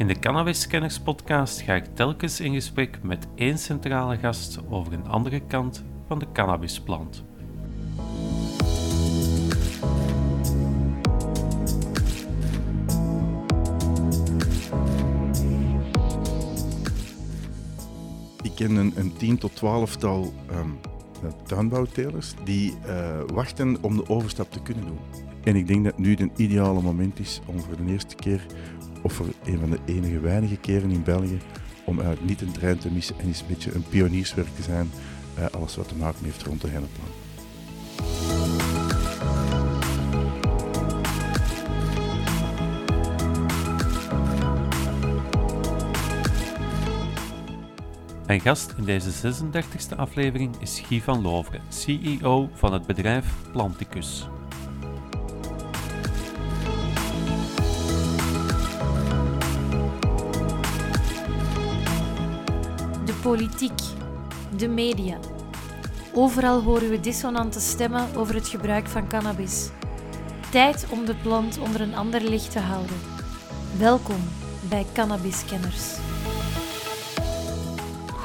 In de Cannabis podcast ga ik telkens in gesprek met één centrale gast over een andere kant van de cannabisplant. Ik ken een, een 10 tot 12-tal um, tuinbouwtelers die uh, wachten om de overstap te kunnen doen. En ik denk dat nu het ideale moment is om voor de eerste keer, of voor een van de enige weinige keren in België, om uit niet een trein te missen en eens een beetje een pionierswerk te zijn, uh, alles wat te maken heeft rond de henneplan. Mijn gast in deze 36e aflevering is Guy van Loveren, CEO van het bedrijf Planticus. De politiek, de media. Overal horen we dissonante stemmen over het gebruik van cannabis. Tijd om de plant onder een ander licht te houden. Welkom bij Cannabis Kenners.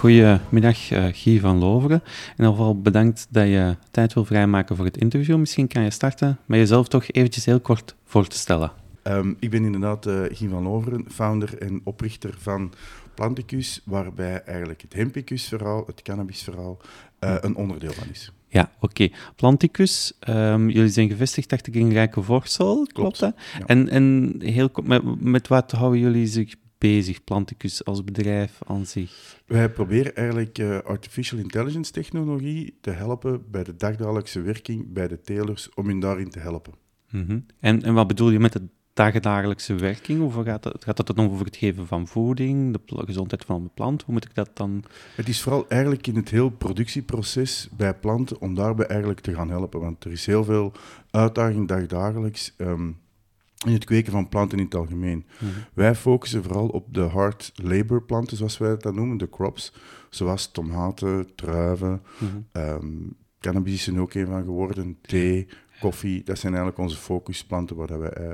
Goedemiddag, uh, Guy van Loveren. Ieder geval bedankt dat je tijd wil vrijmaken voor het interview. Misschien kan je starten met jezelf toch eventjes heel kort voor te stellen. Um, ik ben inderdaad uh, Guy van Loveren, founder en oprichter van Planticus, waarbij eigenlijk het hempicus-verhaal, het cannabisverhaal, uh, een onderdeel van is. Ja, oké. Okay. Planticus, um, jullie zijn gevestigd, dacht ik, in Rijkenvorsel, klopt, klopt dat? Ja. En, en heel, met, met wat houden jullie zich bezig, Planticus als bedrijf aan zich? Wij proberen eigenlijk uh, artificial intelligence technologie te helpen bij de dagdagelijkse werking bij de telers, om hen daarin te helpen. Mm -hmm. en, en wat bedoel je met de dagdagelijkse werking? Hoe gaat dat, gaat dat dan over het geven van voeding, de gezondheid van de plant? Hoe moet ik dat dan... Het is vooral eigenlijk in het heel productieproces bij planten om daarbij eigenlijk te gaan helpen. Want er is heel veel uitdaging dagdagelijks. Um, in het kweken van planten in het algemeen. Mm -hmm. Wij focussen vooral op de hard labor planten, zoals wij dat noemen, de crops, zoals tomaten, druiven, mm -hmm. um, cannabis is er ook een van geworden, thee, koffie. Dat zijn eigenlijk onze focusplanten waar wij uh,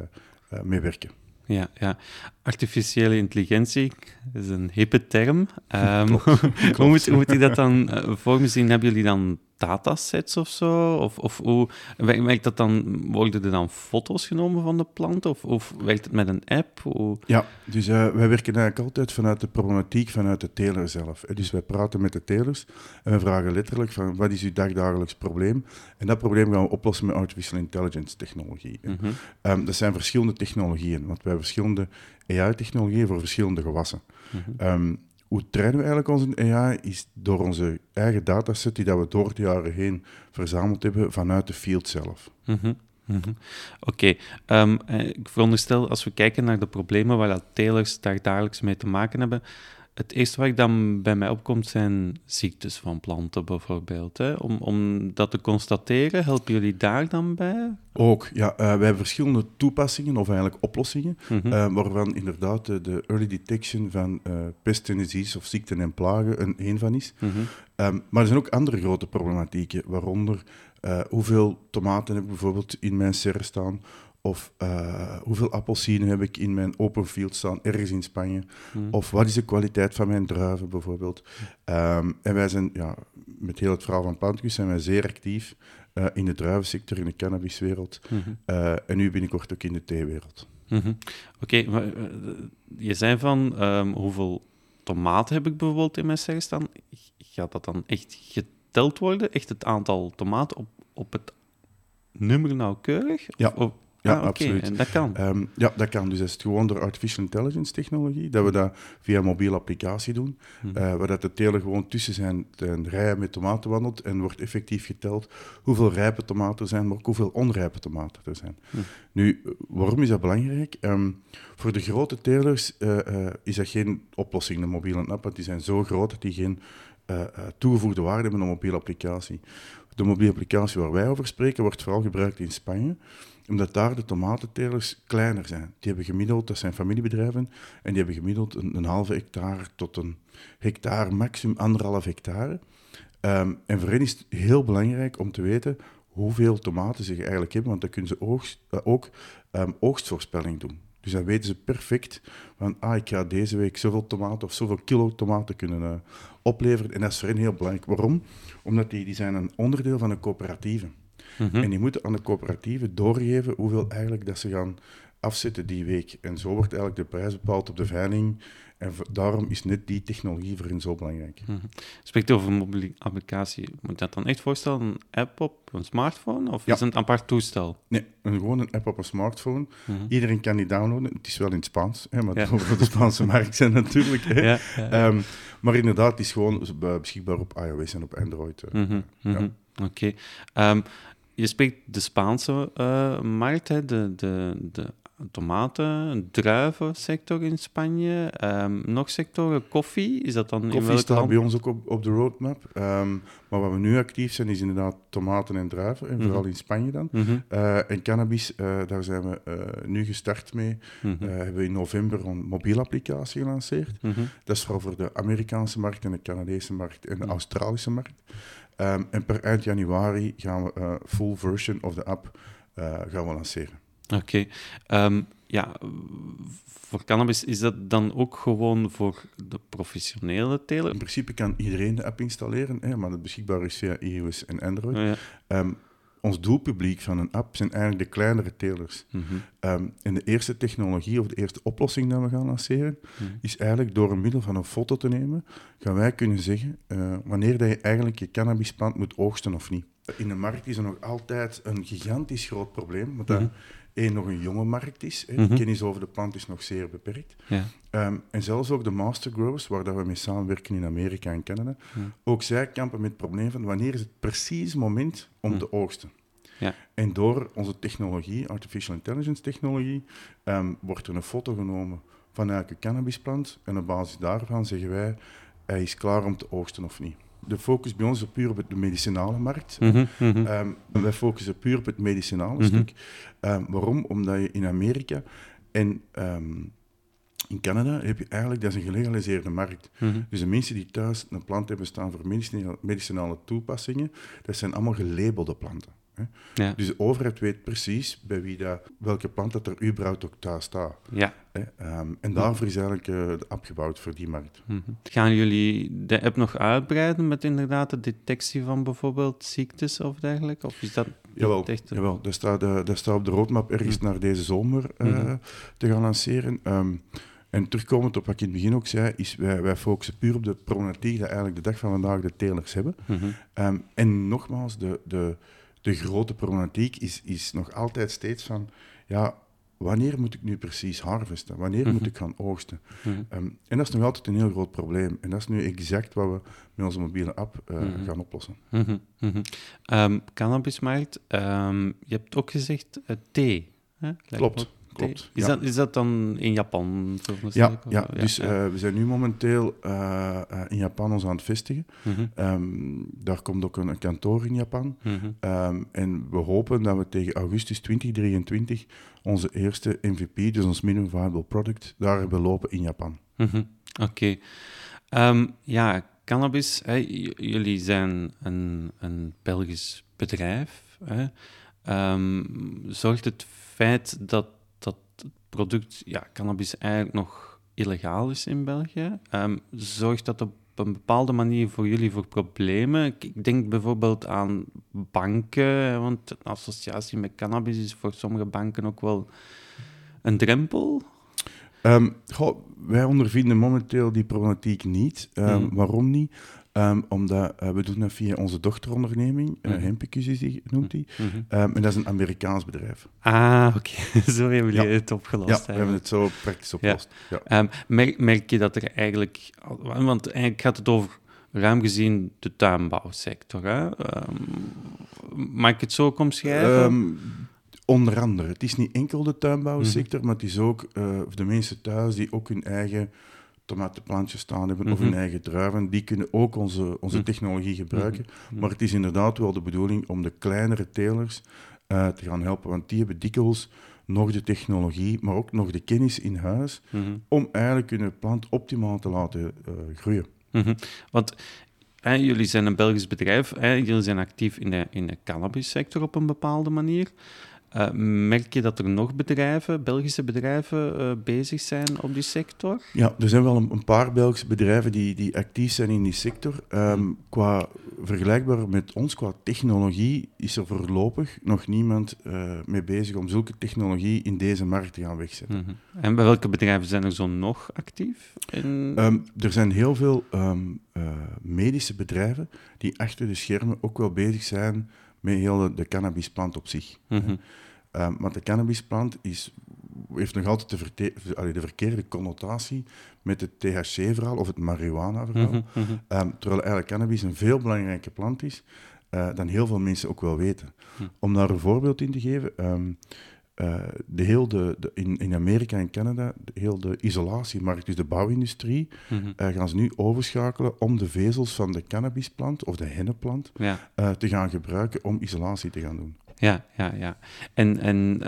uh, mee werken. Ja, ja, artificiële intelligentie is een hippe term. Um, klopt. hoe, moet, hoe moet je dat dan uh, voor me zien? Hebben jullie dan datasets of zo? Of, of hoe werkt dat dan? Worden er dan foto's genomen van de plant? Of, of werkt het met een app? Hoe... Ja, dus uh, wij werken eigenlijk altijd vanuit de problematiek vanuit de teler zelf. Dus wij praten met de telers en we vragen letterlijk van wat is uw dagdagelijks probleem? En dat probleem gaan we oplossen met artificial intelligence technologie. Mm -hmm. um, dat zijn verschillende technologieën, want we hebben verschillende AI-technologieën voor verschillende gewassen. Mm -hmm. um, hoe trainen we eigenlijk onze AI? Is door onze eigen dataset die dat we door de jaren heen verzameld hebben vanuit de field zelf. Mm -hmm. Oké, okay. um, ik veronderstel als we kijken naar de problemen waar dat telers daar dagelijks mee te maken hebben, het eerste wat ik dan bij mij opkomt zijn ziektes van planten bijvoorbeeld. Hè? Om, om dat te constateren, helpen jullie daar dan bij? Ook, ja. Uh, wij hebben verschillende toepassingen of eigenlijk oplossingen, mm -hmm. uh, waarvan inderdaad de, de, early detection van uh, pest en disease of ziekten en plagen een, een van is. Mm -hmm. um, maar er zijn ook andere grote problematieken, waaronder hoeveel tomaten heb ik bijvoorbeeld in mijn serre staan, of uh, hoeveel appelsinen heb ik in mijn open field staan, ergens in Spanje? Hmm. Of wat is de kwaliteit van mijn druiven bijvoorbeeld? Um, en wij zijn, ja, met heel het verhaal van Planticus zijn wij zeer actief uh, in de druivensector, in de cannabiswereld. Mm -hmm. uh, en nu binnenkort ook in de theewereld. Mm -hmm. Oké, okay, je zei van um, hoeveel tomaten heb ik bijvoorbeeld in mijn serre staan? Gaat dat dan echt geteld worden? Echt het aantal tomaten op, op het nummer nauwkeurig? Ja. Of, ja, ah, okay. absoluut. En dat kan? Um, ja, dat kan. Dus dat is het gewoon door artificial intelligence technologie, dat we dat via een mobiele applicatie doen, hmm. uh, waar dat de teler gewoon tussen zijn, zijn rijen met tomaten wandelt en wordt effectief geteld hoeveel rijpe tomaten er zijn, maar ook hoeveel onrijpe tomaten er zijn. Hmm. Nu, waarom is dat belangrijk? Um, voor de grote telers uh, uh, is dat geen oplossing, de mobiele app, want die zijn zo groot dat die geen toegevoegde waarde hebben op een mobiele applicatie. De mobiele applicatie waar wij over spreken wordt vooral gebruikt in Spanje omdat daar de tomatentelers kleiner zijn. Die hebben gemiddeld, dat zijn familiebedrijven, en die hebben gemiddeld een, halve hectare tot een hectare, maximum anderhalf hectare. Um, en voor hen is het heel belangrijk om te weten hoeveel tomaten ze eigenlijk hebben, want dan kunnen ze uh, ook um, oogstvoorspelling doen. Dus dan weten ze perfect van, ah, ik ga deze week zoveel tomaten of zoveel kilo tomaten kunnen uh, opleveren. En dat is voor hen heel belangrijk. Waarom? Omdat die, die zijn een onderdeel van een coöperatieve. Mm En die moeten aan de coöperatieve doorgeven hoeveel eigenlijk dat ze gaan afzetten die week. En zo wordt eigenlijk de prijs bepaald op de veiling. En daarom is net die technologie voor hen zo belangrijk. Mm -hmm. Spreekt over een mobiele applicatie. Moet je dat dan echt voorstellen? Een app op een smartphone? Of is het een apart toestel? Nee, een, gewoon een app op een smartphone. Mhm. Iedereen kan die downloaden. Het is wel in het Spaans, hè, maar ja. voor de Spaanse markt zijn natuurlijk. Hè. Ja, ehm, maar inderdaad, het is gewoon beschikbaar op iOS en op Android. Mm -hmm. Oké. Ehm, je spreekt de Spaanse uh, markt, hè, de, de, de tomaten, druivensector in Spanje. Um, nog sectoren, koffie, is dat dan koffie in welk staat bij ons ook op, op de roadmap. Um, maar waar we nu actief zijn, is inderdaad tomaten en druiven, en vooral mhm. in Spanje dan. Mm -hmm. uh, en cannabis, uh, daar zijn we uh, nu gestart mee. Mm -hmm. hebben we in november een mobiele applicatie gelanceerd. Dat is vooral voor de Amerikaanse markt en de Canadese markt en de mhm. Australische markt. Um, en per eind januari gaan we full version of de app gaan we lanceren. Oké. Okay. Um, ja, voor cannabis is dat dan ook gewoon voor de professionele teler? In principe kan iedereen de app installeren, hè, maar het beschikbaar is via iOS en Android. Oh, ja. um, ons doelpubliek van een app zijn eigenlijk de kleinere telers. Mm -hmm. um, en de eerste technologie of de eerste oplossing die we gaan lanceren, mm -hmm. is eigenlijk door een middel van een foto te nemen, gaan wij kunnen zeggen uh, wanneer dat je eigenlijk je cannabisplant moet oogsten of niet. In de markt is er nog altijd een gigantisch groot probleem, want mm -hmm één, nog een jonge markt is. Hè. De mhm. kennis over de plant is nog zeer beperkt. Ja. Um, en zelfs ook de master growers, waar dat we mee samenwerken in Amerika en Canada, ook zij kampen met het probleem van wanneer is het precies moment om te oogsten. Ja. En door onze technologie, artificial intelligence technologie, um, wordt er een foto genomen van elke cannabisplant en op basis daarvan zeggen wij, hij is klaar om te oogsten of niet de focus bij ons is puur op de medicinale markt. Mm -hmm, wij focussen puur op het medicinale mhm. stuk. Um, waarom? Omdat je in Amerika en um, in Canada heb je eigenlijk, dat is een gelegaliseerde markt. Mhm. Dus de mensen die thuis een plant hebben staan voor medicinale, medicinale toepassingen, dat zijn allemaal gelabelde planten. Ja. Dus de overheid weet precies bij wie dat, welke plant dat er überhaupt ook thuis staat. Ja. Um, en daarvoor is eigenlijk uh, de app gebouwd voor die markt. Mm -hmm. Gaan jullie de app nog uitbreiden met inderdaad de detectie van bijvoorbeeld ziektes of dergelijke? Of is dat jawel, echt... jawel. Dat, staat, uh, dat staat op de roadmap ergens mm -hmm. naar deze zomer uh, mm -hmm. te gaan lanceren. Um, en terugkomend op wat ik in het begin ook zei, is wij, wij focussen puur op de problematiek die eigenlijk de dag van vandaag de telers hebben. Um, en nogmaals, de, de, de grote problematiek is, is nog altijd steeds van, ja, wanneer moet ik nu precies harvesten? Wanneer moet mhm. ik gaan oogsten? Mm -hmm. um, en dat is nog altijd een heel groot probleem. En dat is nu exact wat we met onze mobiele app uh, mm -hmm. gaan oplossen. Um, cannabismarkt, um, je hebt ook gezegd uh, thee. Hè? Klopt. Klopt. Is, dat, is dat dan in Japan? Ja, ja, dus uh, we zijn nu momenteel uh, uh, in Japan ons aan het vestigen. Mm -hmm. um, daar komt ook een, een kantoor in Japan. Mm -hmm. um, en we hopen dat we tegen augustus 2023 onze eerste MVP, dus ons minimum viable product, daar hebben lopen in Japan. Mm -hmm. Oké. Okay. Um, ja, cannabis, hè, jullie zijn een, een Belgisch bedrijf. Hè. zorgt het feit dat product, ja, cannabis eigenlijk nog illegaal is in België. Um, zorgt dat op een bepaalde manier voor jullie voor problemen? Ik denk bijvoorbeeld aan banken, want de associatie met cannabis is voor sommige banken ook wel een drempel. Um, goh, wij ondervinden momenteel die problematiek niet. Um, mm. Waarom niet? Um, omdat uh, we doen dat via onze dochteronderneming, uh, mm Hempicus is die, noemt die. Mm -hmm. um, en dat is een Amerikaans bedrijf. Ah, oké. Okay. zo hebben jullie ja. het opgelost. Ja, we hebben het zo praktisch opgelost. Ja. Ja. Um, merk, merk, je dat er eigenlijk... Want eigenlijk gaat het over, ruim gezien, de tuinbouwsector. Hè? mag ik het zo omschrijven? onder andere. Het is niet enkel de tuinbouwsector, mm -hmm. maar het is ook uh, de mensen thuis die ook hun eigen tomatenplantjes staan hebben of hun mhm. eigen druiven, die kunnen ook onze, onze mhm. technologie gebruiken. Mhm. Maar het is inderdaad wel de bedoeling om de kleinere telers uh, te gaan helpen, want die hebben dikwijls nog de technologie, maar ook nog de kennis in huis, om eigenlijk hun plant optimaal te laten uh, groeien. Want hè, jullie zijn een Belgisch bedrijf, hè, jullie zijn actief in de, in de cannabissector op een bepaalde manier. Uh, merk je dat er nog bedrijven, Belgische bedrijven, uh, bezig zijn op die sector? Ja, er zijn wel een, een, paar Belgische bedrijven die, die actief zijn in die sector. Um, qua vergelijkbaar met ons, qua technologie, is er voorlopig nog niemand uh, mee bezig om zulke technologie in deze markt te gaan wegzetten. Mm -hmm. En bij welke bedrijven zijn er zo nog actief? In... Um, er zijn heel veel um, medische bedrijven die achter de schermen ook wel bezig zijn met heel de, de cannabisplant op zich. Mm -hmm. um, want de cannabisplant is, heeft nog altijd de, de, verkeerde connotatie met het THC-verhaal of het marihuana-verhaal. Mm -hmm. um, terwijl eigenlijk cannabis een veel belangrijke plant is uh, dan heel veel mensen ook wel weten. Mm. Om daar een voorbeeld in te geven. Um, uh, de heel de, de, in, in Amerika en Canada, de, heel de isolatiemarkt, dus de bouwindustrie, mm -hmm. uh, gaan ze nu overschakelen om de vezels van de cannabisplant of de hennepplant ja. uh, te gaan gebruiken om isolatie te gaan doen. Ja, ja, ja. En, en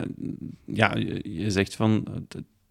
ja, je zegt van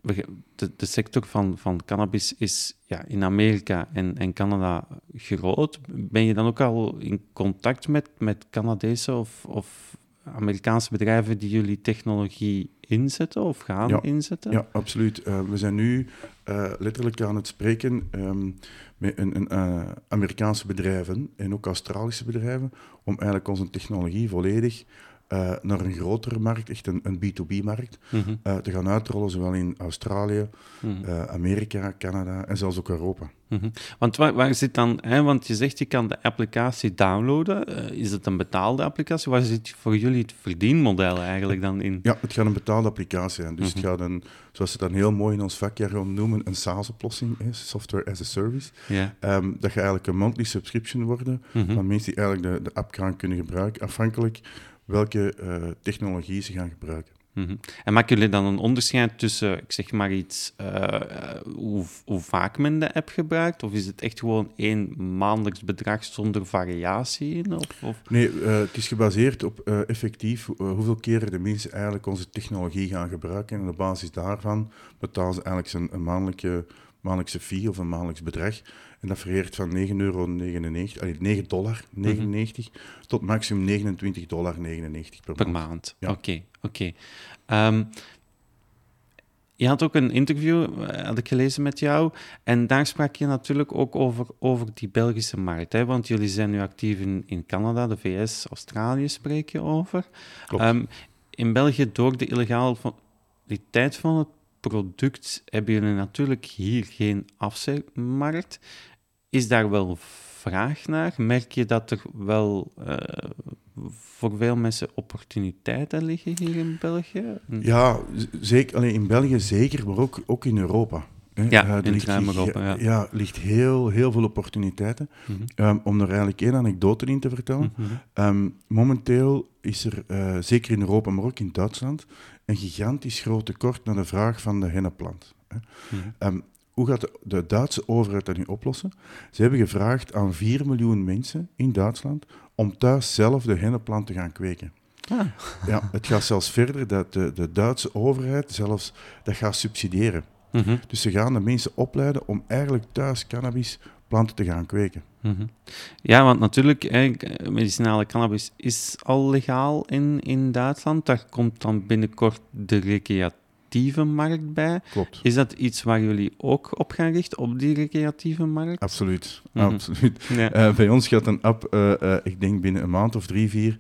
de, de sector van, van cannabis is ja, in Amerika en, en Canada groot. Ben je dan ook al in contact met, met Canadese of, of Amerikaanse bedrijven die jullie technologie inzetten of gaan ja, inzetten? Ja, absoluut. Uh, we zijn nu uh, letterlijk aan het spreken um, met een, een uh, Amerikaanse bedrijven en ook Australische bedrijven om eigenlijk onze technologie volledig uh, naar een grotere markt, echt een, een B2B-markt, mm -hmm. uh, te gaan uitrollen, zowel in Australië, mm -hmm. uh, Amerika, Canada en zelfs ook Europa. Mm -hmm. Want waar, waar, zit dan, hè, want je zegt je kan de applicatie downloaden, is het een betaalde applicatie? Waar zit voor jullie het verdienmodel eigenlijk dan in? Ja, het gaat een betaalde applicatie zijn. Dus het gaat een, zoals ze dat heel mooi in ons vakjargon noemen, een SaaS-oplossing, software as a service. Yeah. Um, dat gaat eigenlijk een monthly subscription worden van mensen die eigenlijk de, de app gaan kunnen gebruiken, afhankelijk welke uh, technologie ze gaan gebruiken. Mm -hmm. En maken jullie dan een onderscheid tussen, ik zeg maar iets, uh, hoe, hoe, vaak men de app gebruikt? Of is het echt gewoon één maandelijks bedrag zonder variatie in? Of, of? Nee, uh, het is gebaseerd op effectief hoeveel keren de mensen eigenlijk onze technologie gaan gebruiken. En op basis daarvan betalen ze eigenlijk een, een maandelijke, maandelijkse fee of een maandelijks bedrag. En dat varieert van 9,99 euro, 9 dollar 99 mm -hmm. tot maximum 29,99 dollar per, per maand. maand. Oké, ja. oké. Okay, okay. um, je had ook een interview, had ik gelezen met jou, en daar sprak je natuurlijk ook over, over die Belgische markt. Hè? Want jullie zijn nu actief in, in Canada, de VS, Australië spreek je over. Um, in België, door de illegaliteit van het product, hebben jullie natuurlijk hier geen afzetmarkt. Is daar wel vraag naar? Merk je dat er wel uh, voor veel mensen opportuniteiten liggen hier in België? Ja, zeker, alleen in België zeker, maar ook, ook in Europa. Hè. Ja, uh, in ligt, ja. ja. ligt heel, heel veel opportuniteiten. Mm -hmm. um, om er eigenlijk één anekdote in te vertellen. Mm -hmm. um, momenteel is er, uh, zeker in Europa, maar ook in Duitsland, een gigantisch groot tekort naar de vraag van de henneplant. Hè. Mm -hmm. um, hoe gaat de, de, Duitse overheid dat nu oplossen? Ze hebben gevraagd aan 4 miljoen mensen in Duitsland om thuis zelf de hennepplant te gaan kweken. Ah. Ja, het gaat zelfs verder dat de, de Duitse overheid zelfs dat gaat subsidiëren. Mm -hmm. Dus ze gaan de mensen opleiden om eigenlijk thuis cannabisplanten te gaan kweken. Mm -hmm. Ja, want natuurlijk, hè, medicinale cannabis is al legaal in, in Duitsland. Daar komt dan binnenkort de recreatieve markt bij. Klopt. Is dat iets waar jullie ook op gaan richten, op die recreatieve markt? Absoluut. Mm -hmm. Absoluut. Ja. Uh, bij ons gaat een app, uh, uh, ik denk binnen een maand of drie, vier,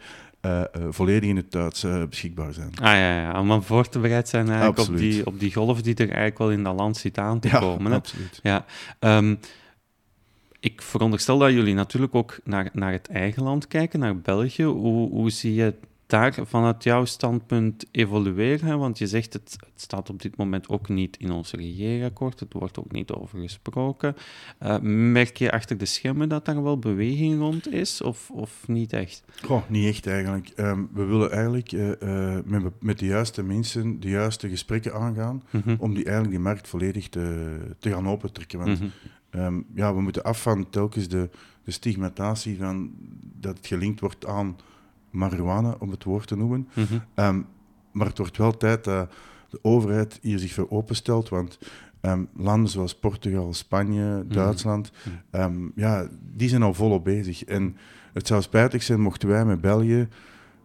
volledig in het Duits beschikbaar zijn. Ah ja, ja, om aan voor te bereid zijn eigenlijk op die, op die golf die er eigenlijk wel in dat land zit aan te ja, komen. Hè? Absoluut. Ja, um, ik veronderstel dat jullie natuurlijk ook naar, naar het eigen land kijken, naar België. Hoe, hoe zie je daar vanuit jouw standpunt evolueren? Want je zegt het, het staat op dit moment ook niet in ons regeerakkoord, het wordt ook niet over gesproken. Uh, merk je achter de schermen dat daar wel beweging rond is, of, of niet echt? Goh, niet echt eigenlijk. Um, we willen eigenlijk uh, uh, met, met, de juiste mensen de juiste gesprekken aangaan mm -hmm. om die, eigenlijk die markt volledig te, te gaan opentrekken. Want mm -hmm. um, ja, we moeten af van telkens de, de stigmatatie van dat het gelinkt wordt aan marihuana, om het woord te noemen. Mm -hmm. um, maar het wordt wel tijd dat de overheid hier zich voor openstelt, want um, landen zoals Portugal, Spanje, Duitsland, mm -hmm. um, ja, die zijn al volop bezig. En het zou spijtig zijn mochten wij met België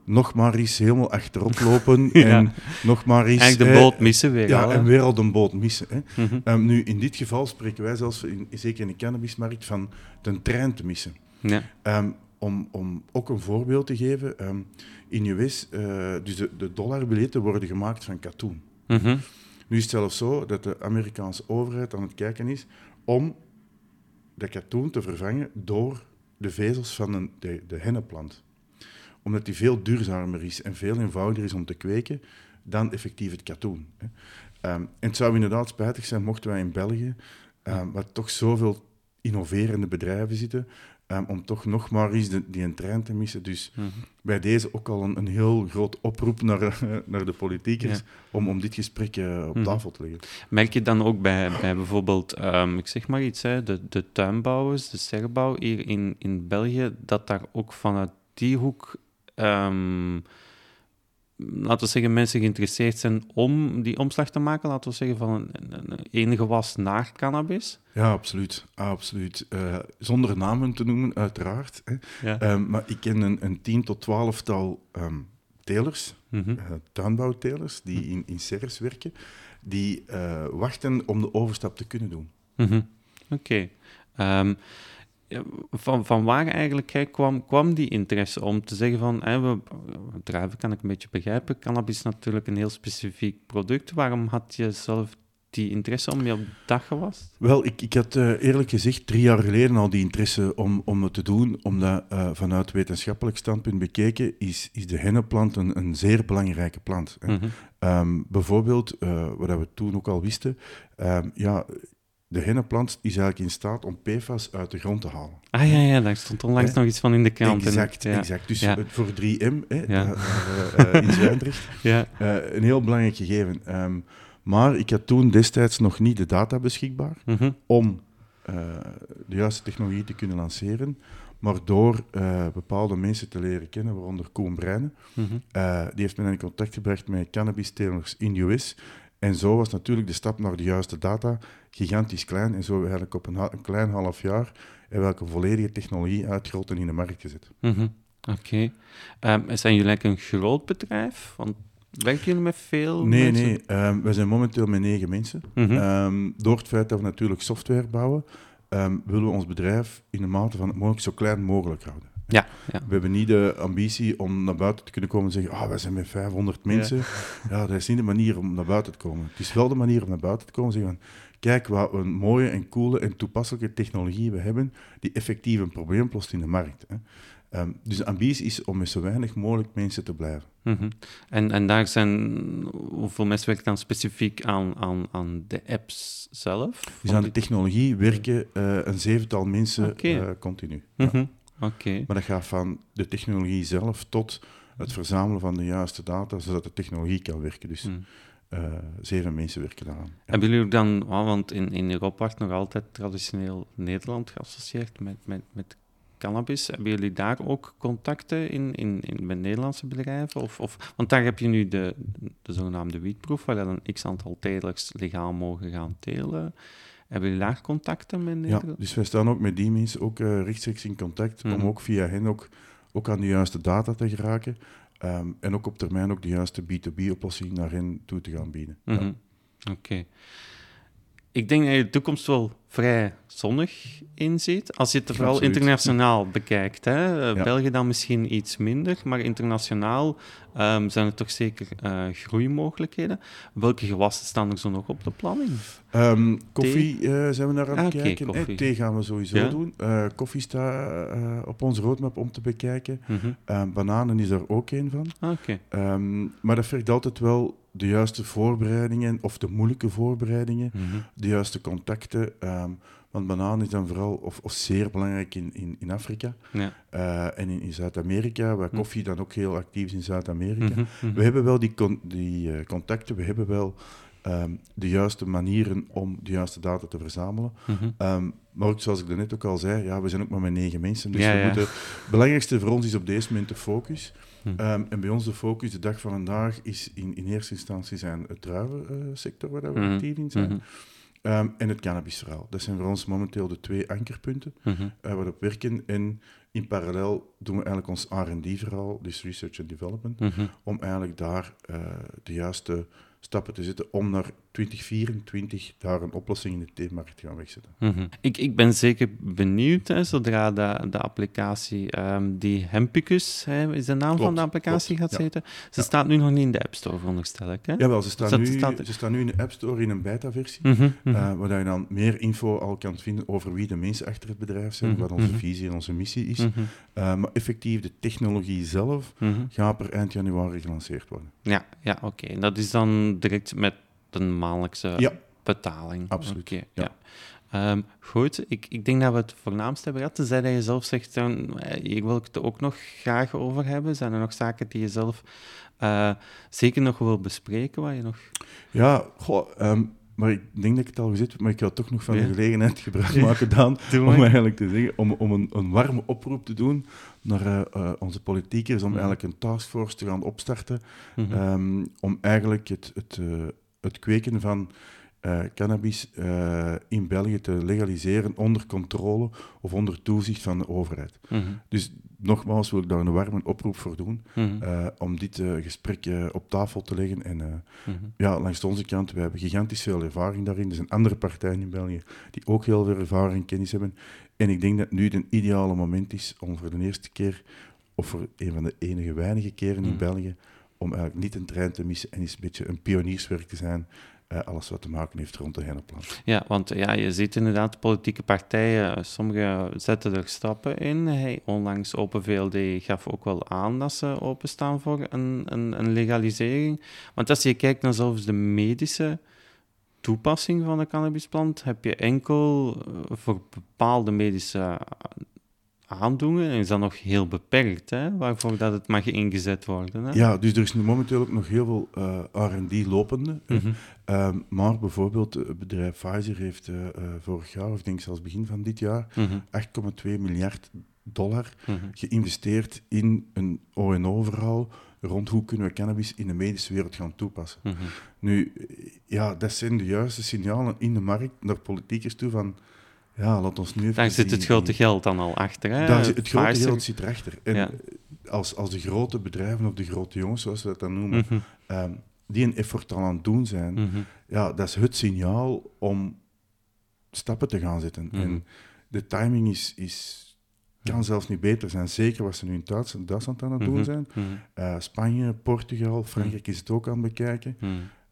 nog maar eens helemaal achterop lopen en nog maar eens... Eigenlijk de boot missen weer Ja, al, en weer al de boot missen. Hè. Mhm. Ehm, nu, in dit geval spreken wij zelfs, in, zeker in de cannabismarkt, van de trein te missen. Ja. Ehm, om, om ook een voorbeeld te geven, ehm, in US, eh dus de, de dollarbiljetten worden gemaakt van katoen. Mhm. Nu is het zelfs zo dat de Amerikaanse overheid aan het kijken is om dat katoen te vervangen door de vezels van een, de, de henneplant. Omdat die veel duurzamer is en veel eenvoudiger is om te kweken dan effectief het katoen. hè. Ehm, en het zou inderdaad spijtig zijn mochten wij in België, ehm, waar toch zoveel innoverende bedrijven zitten, ehm, om toch nog maar eens de, die een trein te missen. Dus Mhm. bij deze ook al een, een heel groot oproep naar, naar de politiekers Ja. om, om dit gesprek eh, op Mhm. tafel te leggen. Merk je dan ook bij, bij bijvoorbeeld, ehm, ik zeg maar iets, hè, de, de tuinbouwers, de sterbouw hier in, in België, dat daar ook vanuit die hoek, ehm, laten we zeggen, mensen geïnteresseerd zijn om die omslag te maken, laten we zeggen, van een, een, een gewas naar cannabis? Ja, absoluut. Absoluut. Eh, zonder namen te noemen, uiteraard. Hè. Ja. Ehm, maar ik ken een, een tien tot twaalftal ehm telers, Mhm. eh, tuinbouwtelers, die in, in serres werken, die eh, wachten om de overstap te kunnen doen. Mhm. Oké. Ehm, van, van waar eigenlijk hè, kwam, kwam die interesse om te zeggen van, hè, we, druiven kan ik een beetje begrijpen, cannabis is natuurlijk een heel specifiek product. Waarom had je zelf die interesse om je op dat gewas? Wel, ik, ik had eh, eerlijk gezegd drie jaar geleden al die interesse om, om het te doen, omdat eh, vanuit wetenschappelijk standpunt bekeken is, is de henneplant een, een zeer belangrijke plant. hè. Mhm. Ehm, bijvoorbeeld, eh, wat we toen ook al wisten, ehm, ja, de henneplant is eigenlijk in staat om PFAS uit de grond te halen. Ah ja, ja, daar stond onlangs nog iets van in de krant. en- Exact, ja. exact. Dus Ja. voor 3M hè, Ja. eh, eh, in Zwijndrecht, Ja. eh, een heel belangrijk gegeven. Ehm, maar ik had toen destijds nog niet de data beschikbaar Mhm. om de juiste technologie te kunnen lanceren. Maar door bepaalde mensen te leren kennen, waaronder Koen Breinen, Mhm. die heeft me in contact gebracht met cannabis-telers in de US. En zo was natuurlijk de stap naar de juiste data gigantisch klein. En zo hebben we eigenlijk op een, ha- een klein half jaar hebben we eigenlijk een volledige technologie uitgerold en in de markt gezet. Mhm. Oké. Ehm, zijn jullie een groot bedrijf? Want werken jullie met veel Nee, mensen? nee. ehm, we zijn momenteel met negen mensen. Mhm. Ehm, door het feit dat we natuurlijk software bouwen, ehm, willen we ons bedrijf in de mate van het mogelijk zo klein mogelijk houden. Ja, ja. We hebben niet de ambitie om naar buiten te kunnen komen en zeggen, ah, wij zijn met 500 mensen. Ja. dat is niet de manier om naar buiten te komen. Het is wel de manier om naar buiten te komen en zeggen van, kijk wat een mooie en coole en toepasselijke technologie we hebben, die effectief een probleem oplost in de markt. Hè. Ehm, dus de ambitie is om met zo weinig mogelijk mensen te blijven. Mhm. En, en daar zijn, hoeveel mensen werken dan specifiek aan, aan, aan de apps zelf? Dus aan de technologie werken eh, een zevental mensen eh, continu. Ja. Maar dat gaat van de technologie zelf tot het verzamelen van de juiste data, zodat de technologie kan werken. Dus Mhm. eh, zeven mensen werken daaraan. Ja. Hebben jullie ook dan, oh, want in, in Europa wordt nog altijd traditioneel Nederland geassocieerd met, met, met cannabis. Hebben jullie daar ook contacten in, in, in, met Nederlandse bedrijven? Of, of, want daar heb je nu de, de zogenaamde wietproef, waar dan een x-aantal telers legaal mogen gaan telen. Hebben jullie daar contacten met Ja, dus wij staan ook met die mensen ook eh, rechtstreeks in contact, Mhm. om ook via hen ook, ook aan de juiste data te geraken. Ehm, en ook op termijn ook de juiste B2B-oplossing naar hen toe te gaan bieden. Ja. Mhm. Oké. Ik denk dat je de toekomst wel vrij zonnig inziet. Als je het vooral Absoluut. internationaal bekijkt. Hè? Eh, Ja. België dan misschien iets minder, maar internationaal ehm, zijn er toch zeker eh, groeimogelijkheden. Welke gewassen staan er zo nog op de planning? Ehm, koffie eh, zijn we naar aan het Ah, kijken. koffie. thee gaan we sowieso Ja. doen. Koffie staat op onze roadmap om te bekijken. Mhm. Ehm, bananen is er ook een van. Ah, maar dat vergt altijd wel de juiste voorbereidingen, of de moeilijke voorbereidingen, Mhm. de juiste contacten. Ehm, want banaan is dan vooral, of, of zeer belangrijk in, in, in Afrika Ja. eh, en in, in Zuid-Amerika, waar Hm. koffie dan ook heel actief is in Zuid-Amerika. Mhm, mhm. We hebben wel die, con- die eh, contacten, we hebben wel ehm, de juiste manieren om de juiste data te verzamelen. Mhm. Ehm, maar ook zoals ik daarnet ook al zei, ja, we zijn ook maar met negen mensen. Dus Ja, we ja. moeten, het belangrijkste voor ons is op deze moment de focus. Hm. En bij ons de focus, de dag van vandaag, is in, in eerste instantie zijn het druivensector waar we actief in zijn. Ehm, en het cannabisverhaal. Dat zijn voor ons momenteel de twee ankerpunten uh, waar we op werken. En in parallel doen we eigenlijk ons R&D-verhaal, dus Research and Development, Mhm. om eigenlijk daar uh, de juiste stappen te zetten om naar 2024 daar een oplossing in de theemarkt te gaan wegzetten. Mhm. ik, ik ben zeker benieuwd, hè, zodra de, de applicatie, ehm, die Hempicus hè, is de naam Klopt, van de applicatie klopt, gaat ja. zitten. Ze Ja. staat nu nog niet in de App Store, veronderstel ik. Hè? Jawel, ze staan, Dat nu, staat- ze staan nu in de App Store in een beta-versie. Uh, waar je dan meer info al kan vinden over wie de mensen achter het bedrijf zijn, Mhm, wat onze visie en onze missie is. Uh, maar effectief, de technologie zelf gaat per eind januari gelanceerd worden. Ja, ja oké. En Dat is dan direct met een maandelijkse Ja. betaling. Absoluut, ja. Ehm, goed, ik, ik denk dat we het voornaamste hebben gehad. Tenzij dat je zelf zegt, dan, eh, hier wil ik het ook nog graag over hebben. Zijn er nog zaken die je zelf eh, zeker nog wil bespreken? Waar je nog... Ja, goh, ehm, maar ik denk dat ik het al gezegd heb, maar ik ga toch nog van de gelegenheid gebruik maken, Daan, Doe om eigenlijk te zeggen, om, om een, een warme oproep te doen naar eh, eh, onze politiekers, om Mhm. eigenlijk een taskforce te gaan opstarten, Mhm. ehm, om eigenlijk het, het, eh, het kweken van eh, cannabis eh, in België te legaliseren onder controle of onder toezicht van de overheid. Mhm, Dus nogmaals wil ik daar een warme oproep voor doen, mhm, eh, om dit gesprek op tafel te leggen en... mhm. ja, langs onze kant, we hebben gigantisch veel ervaring daarin. Er zijn andere partijen in België die ook heel veel ervaring en kennis hebben. En ik denk dat nu het ideale moment is om voor de eerste keer, of voor een van de enige weinige keren in. België, om eigenlijk niet een trein te missen en eens een beetje een pionierswerk te zijn. eh, alles wat te maken heeft rond de henneplan. Ja, want ja, je ziet inderdaad politieke partijen, sommige zetten er stappen in. Hey, onlangs Open VLD gaf ook wel aan dat ze openstaan voor een, een, een legalisering. Want als je kijkt naar zelfs de medische toepassing van de cannabisplant, heb je enkel eh, voor bepaalde medische aandoeningen, en is dat nog heel beperkt, hè, waarvoor dat het mag ingezet worden. Hè? Ja, dus er is nu momenteel ook nog heel veel eh, R&D lopende. Mhm. Ehm, maar bijvoorbeeld het bedrijf Pfizer heeft eh, eh, vorig jaar, of ik denk zelfs begin van dit jaar, Mhm. 8,2 miljard dollar Mhm. geïnvesteerd in een ONO-verhaal rond hoe kunnen we cannabis in de medische wereld gaan toepassen. Mhm. Nu, eh, ja, dat zijn de juiste signalen in de markt naar politiekers toe van, ja, laat ons nu even... Daar zit het grote geld dan al achter. Hè? Daar het grote geld zit erachter. En Ja. als, als de grote bedrijven of de grote jongens, zoals we dat dan noemen, Mhm. ehm, die een effort al aan het doen zijn, Mhm. ja, dat is het signaal om stappen te gaan zetten. Mhm. En de timing is, is, kan zelfs niet beter zijn. Zeker wat ze nu in Duits- Duitsland aan het doen zijn. Eh, Spanje, Portugal, Frankrijk is het ook aan het bekijken.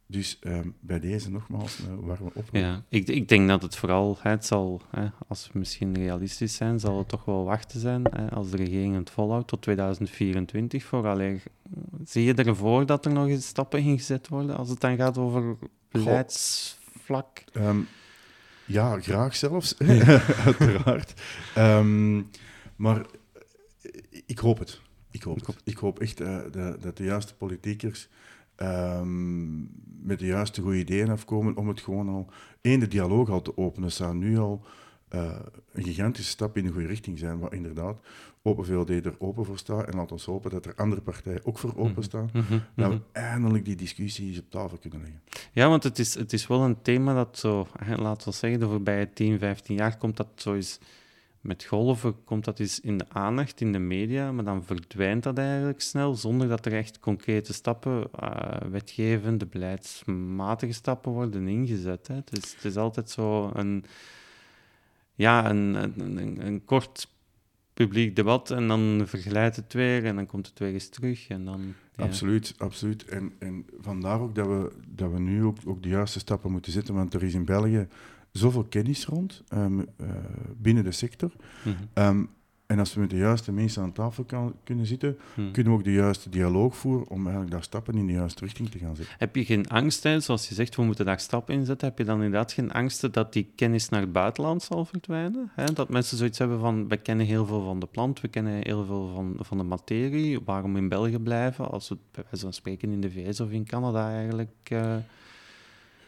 Dus ehm, bij deze nogmaals een warme oproep. Ja, ik, ik denk dat het vooral, hè, het zal, hè, als we misschien realistisch zijn, zal het toch wel wachten zijn hè, als de regering het volhoudt tot 2024. Vooraleer, zie je ervoor dat er nog eens stappen ingezet worden als het dan gaat over beleidsvlak? Ehm, ja, graag zelfs, uiteraard. Ehm, maar eh, ik hoop het. Ik hoop, Ik het. Ik hoop echt eh, dat, dat de juiste politiekers ehm, met de juiste goede ideeën afkomen om het gewoon al, één, de dialoog al te openen. Dat zou nu al eh, een gigantische stap in de goede richting zijn, waar inderdaad Open VLD er open voor staat. En laat ons hopen dat er andere partijen ook voor openstaan. Mhm, Dat mhm. we eindelijk die discussie eens op tafel kunnen leggen. Ja, want het is, het is wel een thema dat zo, laten we zeggen, de voorbije 10, 15 jaar komt dat zo eens met golven, komt dat eens in de aandacht, in de media, maar dan verdwijnt dat eigenlijk snel, zonder dat er echt concrete stappen, eh, wetgevende, beleidsmatige stappen worden ingezet. Hè. Is, het is altijd zo een, ja, een, een, een, kort publiek debat en dan vergelijdt het weer en dan komt het weer eens terug en dan... Absoluut, absoluut. En, en vandaar ook dat we, dat we nu ook, ook de juiste stappen moeten zetten, want er is in België zoveel kennis rond ehm, eh, binnen de sector. Mhm, Ehm, en als we met de juiste mensen aan tafel kan, kunnen zitten, mhm. kunnen we ook de juiste dialoog voeren om eigenlijk daar stappen in de juiste richting te gaan zetten. Heb je geen angst, hè, zoals je zegt, we moeten daar stappen in zetten, heb je dan inderdaad geen angst dat die kennis naar het buitenland zal verdwijnen? Hè? Dat mensen zoiets hebben van, we kennen heel veel van de plant, we kennen heel veel van, van de materie, waarom in België blijven, als we bij wijze van spreken in de VS of in Canada eigenlijk... eh,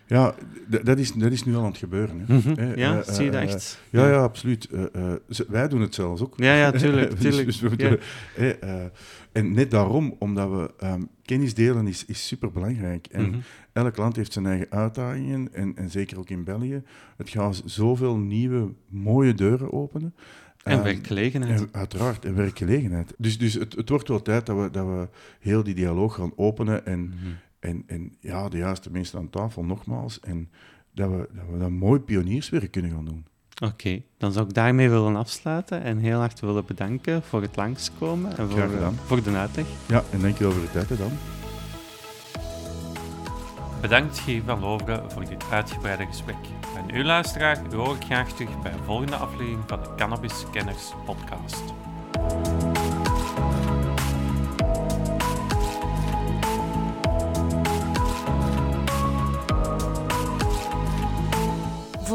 Ja, dat is, dat is nu al aan het gebeuren. Hè. Mhm. Hè, Ja, eh, zie je dat eh, echt? Ja, ja, absoluut. Eh, eh, wij doen het zelfs ook. Ja, ja, tuurlijk, Dus- tuurlijk. dus Ja. eh, en net daarom, omdat we ehm, kennis delen is, is superbelangrijk. En Mhm. elk land heeft zijn eigen uitdagingen, en, en zeker ook in België. Het gaat zoveel nieuwe, mooie deuren openen. En Ehm, werkgelegenheid. en uiteraard, en werkgelegenheid. Dus, dus het, het wordt wel tijd dat we, dat we heel die dialoog gaan openen en, Mhm. En, en ja, de juiste mensen aan tafel, nogmaals. En dat we, dat we dan mooi pionierswerk kunnen gaan doen. Oké, dan zou ik daarmee willen afsluiten en heel hard willen bedanken voor het langskomen en voor, voor de uitleg. Ja, en dankjewel voor de tijd hè, dan. Bedankt Guy van Loveren voor dit uitgebreide gesprek. En u luisteraar, u hoor ik graag terug bij een volgende aflevering van de Cannabis Kenners podcast.